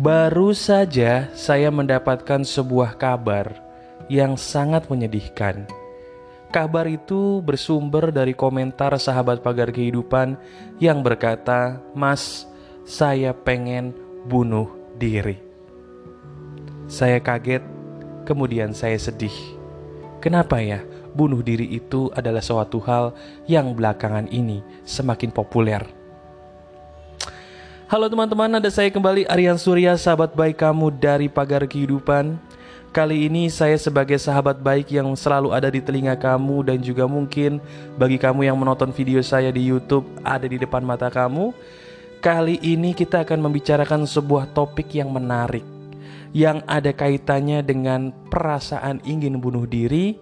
Baru saja saya mendapatkan sebuah kabar yang sangat menyedihkan. Kabar itu bersumber dari komentar sahabat pagar kehidupan yang berkata, "Mas, saya pengen bunuh diri." Saya kaget, kemudian saya sedih. Kenapa ya? Bunuh diri itu adalah suatu hal yang belakangan ini semakin populer Halo teman-teman, ada saya kembali Aryan Surya, sahabat baik kamu dari Pagar Kehidupan. Kali ini saya sebagai sahabat baik yang selalu ada di telinga kamu dan juga mungkin bagi kamu yang menonton video saya di YouTube ada di depan mata kamu. Kali ini kita akan membicarakan sebuah topik yang menarik yang ada kaitannya dengan perasaan ingin bunuh diri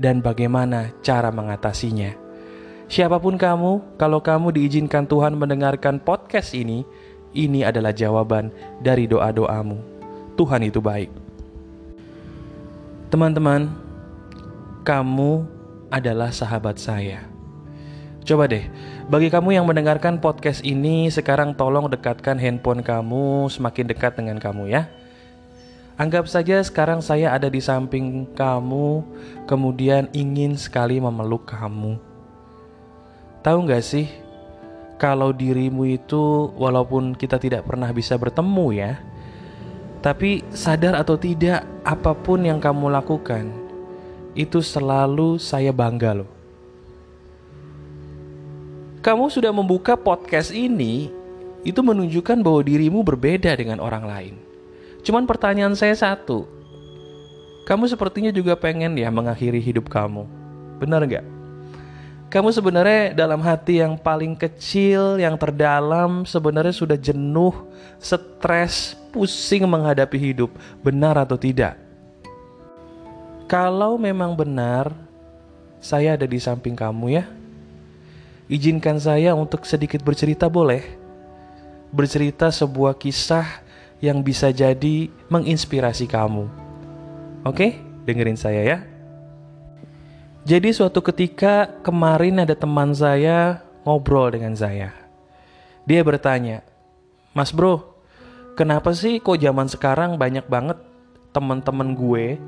dan bagaimana cara mengatasinya. Siapa pun kamu, kalau kamu diizinkan Tuhan mendengarkan podcast ini, ini adalah jawaban dari doa-doamu. Tuhan itu baik. Teman-teman, kamu adalah sahabat saya. Coba deh, bagi kamu yang mendengarkan podcast ini, sekarang tolong dekatkan handphone kamu semakin dekat dengan kamu ya. Anggap saja sekarang saya ada di samping kamu, kemudian ingin sekali memeluk kamu. Tahu nggak sih, kalau dirimu itu walaupun kita tidak pernah bisa bertemu ya, tapi sadar atau tidak, apa pun yang kamu lakukan, itu selalu saya bangga loh. Kamu sudah membuka podcast ini, itu menunjukkan bahwa dirimu berbeda dengan orang lain. Cuman pertanyaan saya satu, kamu sepertinya juga pengen ya mengakhiri hidup kamu. Benar nggak? Kamu sebenarnya dalam hati yang paling kecil, yang terdalam, sebenarnya sudah jenuh, stres, pusing menghadapi hidup. Benar atau tidak? Kalau memang benar, saya ada di samping kamu ya. Izinkan saya untuk sedikit bercerita boleh? Bercerita sebuah kisah yang bisa jadi menginspirasi kamu. Oke, dengerin saya ya. Jadi suatu ketika kemarin ada teman saya ngobrol dengan saya. Dia bertanya, Mas bro, kenapa sih kok zaman sekarang banyak banget teman-teman gue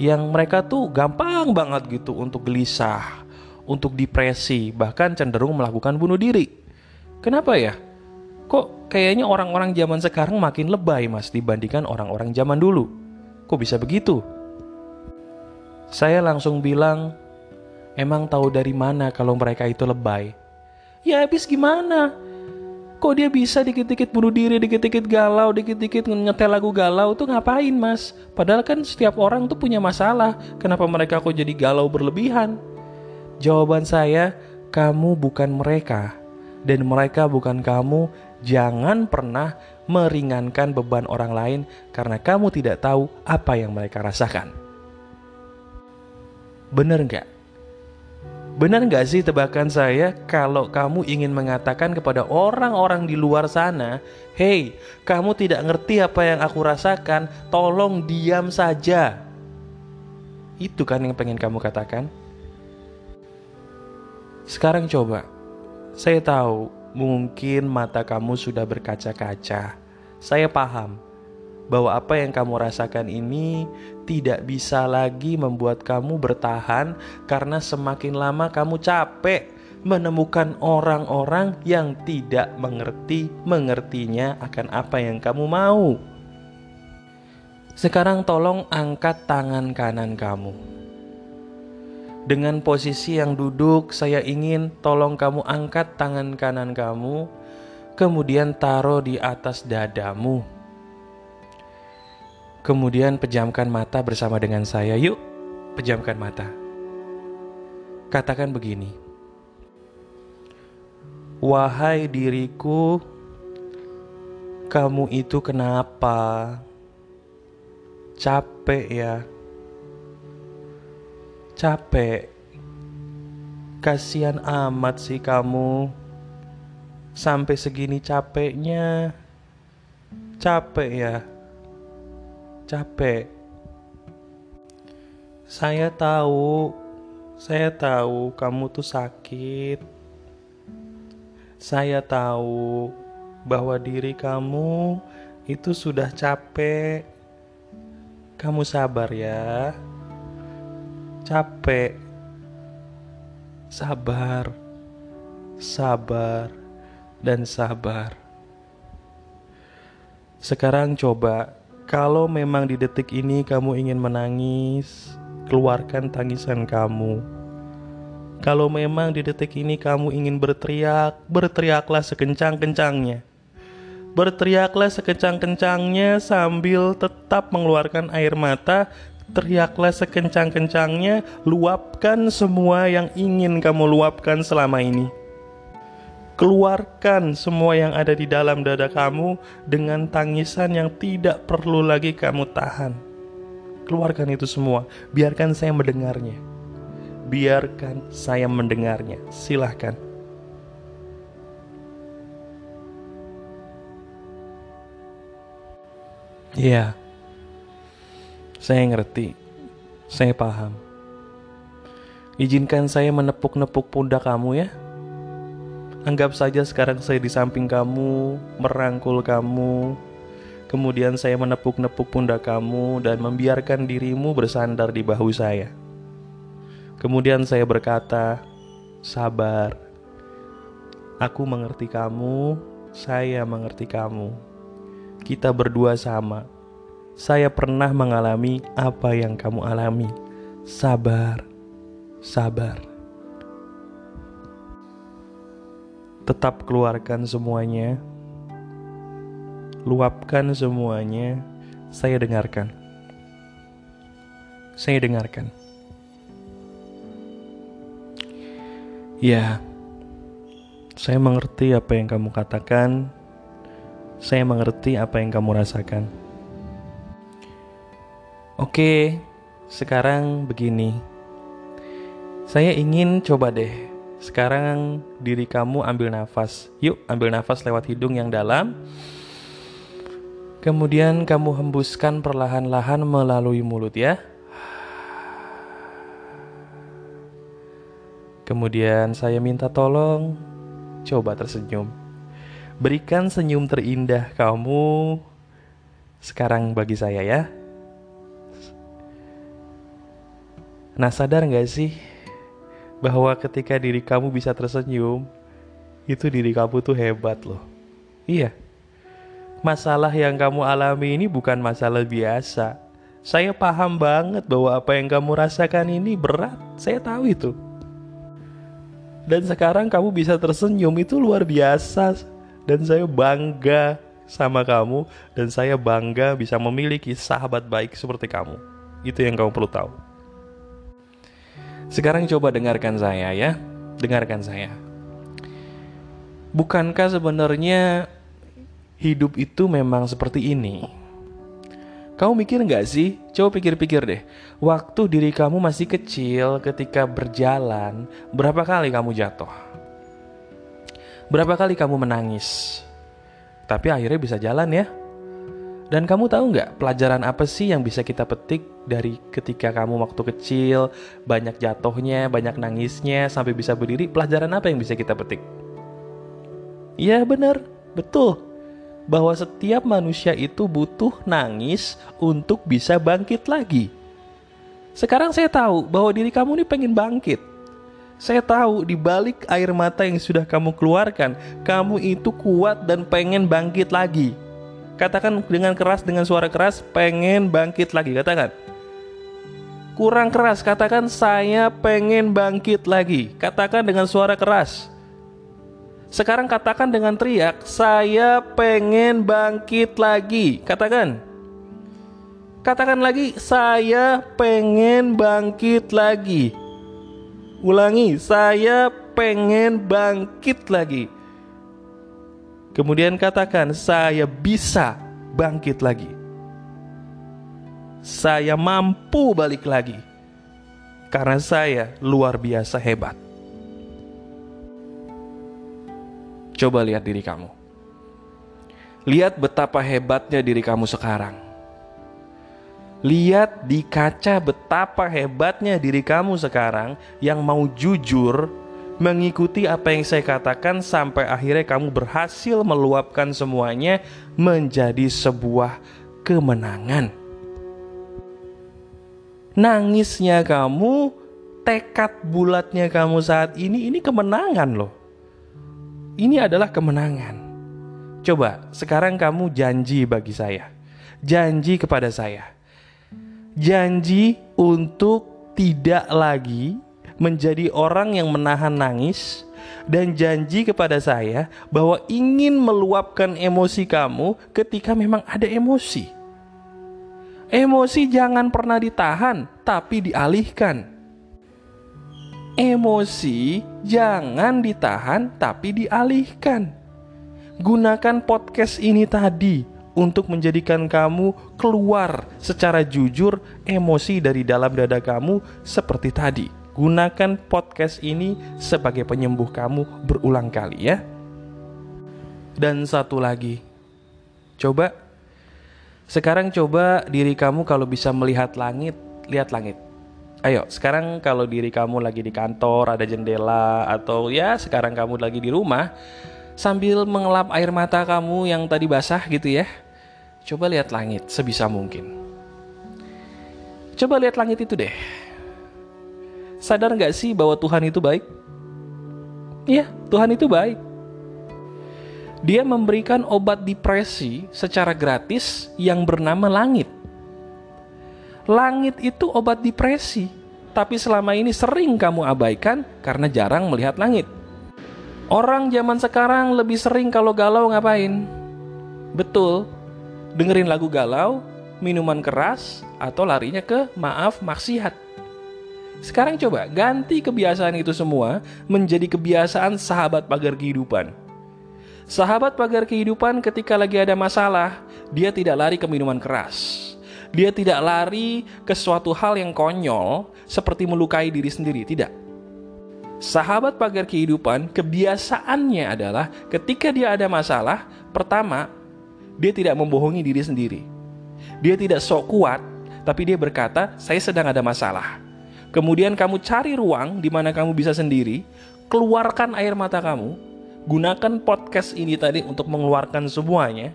yang mereka tuh gampang banget gitu untuk gelisah, untuk depresi, bahkan cenderung melakukan bunuh diri. Kenapa ya? Kok kayaknya orang-orang zaman sekarang makin lebay mas dibandingkan orang-orang zaman dulu? Kok bisa begitu? Saya langsung bilang, Emang tahu dari mana kalau mereka itu lebay? Ya habis gimana? Kok dia bisa dikit-dikit bunuh diri, dikit-dikit galau, dikit-dikit nyetel lagu galau tuh ngapain mas? Padahal kan setiap orang tuh punya masalah. Kenapa mereka kok jadi galau berlebihan? Jawaban saya, kamu bukan mereka. Dan mereka bukan kamu, jangan pernah meringankan beban orang lain karena kamu tidak tahu apa yang mereka rasakan. Bener nggak? Benar nggak sih tebakan saya kalau kamu ingin mengatakan kepada orang-orang di luar sana, "Hei, kamu tidak ngerti apa yang aku rasakan, tolong diam saja." Itu kan yang pengen kamu katakan. Sekarang coba, saya tahu mungkin mata kamu sudah berkaca-kaca. Saya paham bahwa apa yang kamu rasakan ini tidak bisa lagi membuat kamu bertahan karena semakin lama kamu capek menemukan orang-orang yang tidak mengerti mengertinya akan apa yang kamu mau. Sekarang tolong angkat tangan kanan kamu. Dengan posisi yang duduk, saya ingin tolong kamu angkat tangan kanan kamu, kemudian taruh di atas dadamu Kemudian pejamkan mata bersama dengan saya. Yuk, pejamkan mata. Katakan begini. Wahai diriku, kamu itu kenapa? Capek ya? Capek. Kasihan amat sih kamu. Sampai segini capeknya. Capek ya? Capek. Saya tahu, saya tahu kamu tuh sakit. Saya tahu bahwa diri kamu itu sudah capek. Kamu sabar ya. Capek. Sabar. Sabar dan sabar. Sekarang coba kalau memang di detik ini kamu ingin menangis, keluarkan tangisan kamu. Kalau memang di detik ini kamu ingin berteriak, berteriaklah sekencang-kencangnya. Berteriaklah sekencang-kencangnya sambil tetap mengeluarkan air mata. Teriaklah sekencang-kencangnya, luapkan semua yang ingin kamu luapkan selama ini. Keluarkan semua yang ada di dalam dada kamu dengan tangisan yang tidak perlu lagi kamu tahan. Keluarkan itu semua, biarkan saya mendengarnya. Biarkan saya mendengarnya. Silahkan. Iya, saya ngerti, saya paham. Izinkan saya menepuk-nepuk pundak kamu ya. Anggap saja sekarang saya di samping kamu, merangkul kamu. Kemudian saya menepuk-nepuk pundak kamu dan membiarkan dirimu bersandar di bahu saya. Kemudian saya berkata, "Sabar. Aku mengerti kamu, saya mengerti kamu. Kita berdua sama. Saya pernah mengalami apa yang kamu alami. Sabar, sabar." Tetap keluarkan semuanya, luapkan semuanya, saya dengarkan. Saya dengarkan. Ya, saya mengerti apa yang kamu katakan. Saya mengerti apa yang kamu rasakan. Oke, sekarang begini. Saya ingin coba deh sekarang diri kamu ambil nafas. Yuk, ambil nafas lewat hidung yang dalam. Kemudian kamu hembuskan perlahan-lahan melalui mulut ya. Kemudian saya minta tolong coba tersenyum. Berikan senyum terindah kamu sekarang bagi saya ya. Nah sadar gak sih bahwa ketika diri kamu bisa tersenyum, itu diri kamu tuh hebat loh. Iya. Masalah yang kamu alami ini bukan masalah biasa. Saya paham banget bahwa apa yang kamu rasakan ini berat. Saya tahu itu. Dan sekarang kamu bisa tersenyum itu luar biasa. Dan saya bangga sama kamu dan saya bangga bisa memiliki sahabat baik seperti kamu. Itu yang kamu perlu tahu. Sekarang coba dengarkan saya ya. Dengarkan saya. Bukankah sebenarnya hidup itu memang seperti ini? Kamu mikir nggak sih? Coba pikir-pikir deh. Waktu diri kamu masih kecil ketika berjalan, berapa kali kamu jatuh? Berapa kali kamu menangis? Tapi akhirnya bisa jalan ya. Dan kamu tahu nggak pelajaran apa sih yang bisa kita petik dari ketika kamu waktu kecil banyak jatuhnya, banyak nangisnya sampai bisa berdiri? Pelajaran apa yang bisa kita petik? Iya benar, betul. Bahwa setiap manusia itu butuh nangis untuk bisa bangkit lagi. Sekarang saya tahu bahwa diri kamu ini pengen bangkit. Saya tahu di balik air mata yang sudah kamu keluarkan, kamu itu kuat dan pengen bangkit lagi. Katakan dengan keras, dengan suara keras, pengen bangkit lagi. Katakan. Kurang keras, katakan saya pengen bangkit lagi. Katakan dengan suara keras. Sekarang katakan dengan teriak, saya pengen bangkit lagi. Katakan. Katakan lagi, saya pengen bangkit lagi. Ulangi, saya pengen bangkit lagi. Kemudian katakan, "Saya bisa bangkit lagi. Saya mampu balik lagi karena saya luar biasa hebat." Coba lihat diri kamu. Lihat betapa hebatnya diri kamu sekarang. Lihat di kaca betapa hebatnya diri kamu sekarang yang mau jujur mengikuti apa yang saya katakan sampai akhirnya kamu berhasil meluapkan semuanya menjadi sebuah kemenangan. Nangisnya kamu, tekad bulatnya kamu saat ini, ini kemenangan loh. Ini adalah kemenangan. Coba sekarang kamu janji bagi saya, janji kepada saya, janji untuk tidak lagi menjadi orang yang menahan nangis dan janji kepada saya bahwa ingin meluapkan emosi kamu ketika memang ada emosi. Emosi jangan pernah ditahan, tapi dialihkan. Emosi jangan ditahan, tapi dialihkan. Gunakan podcast ini tadi untuk menjadikan kamu keluar secara jujur emosi dari dalam dada kamu seperti tadi. Gunakan podcast ini sebagai penyembuh kamu berulang kali ya. Dan satu lagi. Coba sekarang coba diri kamu kalau bisa melihat langit, lihat langit. Ayo, sekarang kalau diri kamu lagi di kantor, ada jendela atau ya sekarang kamu lagi di rumah sambil mengelap air mata kamu yang tadi basah gitu ya. Coba lihat langit sebisa mungkin. Coba lihat langit itu deh Sadar nggak sih bahwa Tuhan itu baik? Iya, Tuhan itu baik. Dia memberikan obat depresi secara gratis yang bernama langit. Langit itu obat depresi, tapi selama ini sering kamu abaikan karena jarang melihat langit. Orang zaman sekarang lebih sering kalau galau ngapain? Betul, dengerin lagu galau, minuman keras, atau larinya ke maaf maksiat. Sekarang coba ganti kebiasaan itu semua menjadi kebiasaan sahabat pagar kehidupan. Sahabat pagar kehidupan ketika lagi ada masalah, dia tidak lari ke minuman keras. Dia tidak lari ke suatu hal yang konyol seperti melukai diri sendiri, tidak. Sahabat pagar kehidupan kebiasaannya adalah ketika dia ada masalah, pertama, dia tidak membohongi diri sendiri. Dia tidak sok kuat, tapi dia berkata, "Saya sedang ada masalah." Kemudian kamu cari ruang di mana kamu bisa sendiri, keluarkan air mata kamu, gunakan podcast ini tadi untuk mengeluarkan semuanya.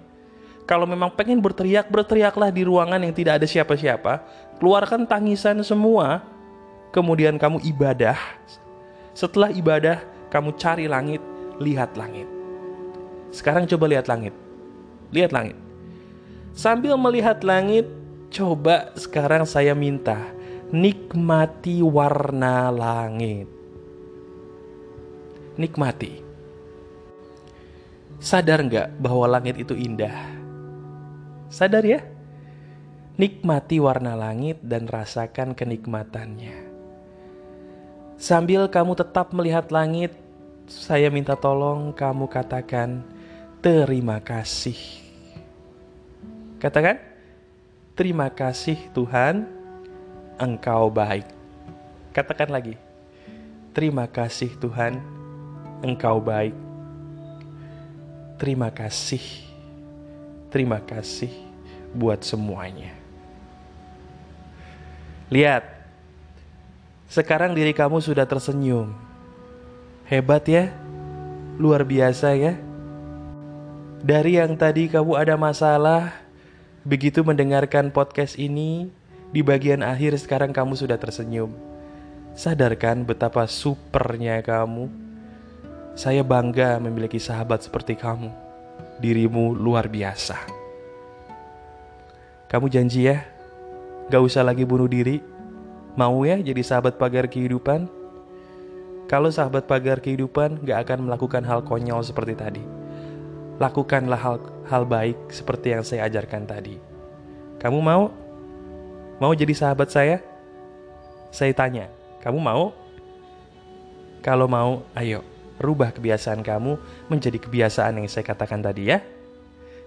Kalau memang pengen berteriak, berteriaklah di ruangan yang tidak ada siapa-siapa, keluarkan tangisan semua, kemudian kamu ibadah. Setelah ibadah, kamu cari langit, lihat langit. Sekarang coba lihat langit. Lihat langit. Sambil melihat langit, coba sekarang saya minta nikmati warna langit. Nikmati. Sadar nggak bahwa langit itu indah? Sadar ya? Nikmati warna langit dan rasakan kenikmatannya. Sambil kamu tetap melihat langit, saya minta tolong kamu katakan terima kasih. Katakan, terima kasih Tuhan Engkau baik. Katakan lagi, terima kasih Tuhan, Engkau baik. Terima kasih, terima kasih buat semuanya. Lihat, sekarang diri kamu sudah tersenyum. Hebat ya, luar biasa ya. Dari yang tadi kamu ada masalah, begitu mendengarkan podcast ini, di bagian akhir sekarang kamu sudah tersenyum. Sadarkan betapa supernya kamu. Saya bangga memiliki sahabat seperti kamu. Dirimu luar biasa. Kamu janji ya, gak usah lagi bunuh diri. Mau ya jadi sahabat pagar kehidupan? Kalau sahabat pagar kehidupan gak akan melakukan hal konyol seperti tadi. Lakukanlah hal, hal baik seperti yang saya ajarkan tadi. Kamu mau? Mau jadi sahabat saya? Saya tanya, kamu mau? Kalau mau, ayo, rubah kebiasaan kamu menjadi kebiasaan yang saya katakan tadi ya.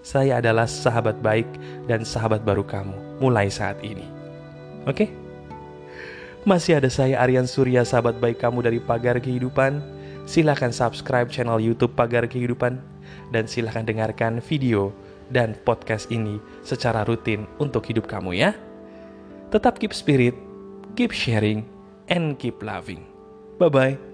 Saya adalah sahabat baik dan sahabat baru kamu mulai saat ini. Oke? Masih ada saya Aryan Surya, sahabat baik kamu dari Pagar Kehidupan. Silahkan subscribe channel YouTube Pagar Kehidupan dan silahkan dengarkan video dan podcast ini secara rutin untuk hidup kamu ya. Tetap keep spirit, keep sharing, and keep loving. Bye bye.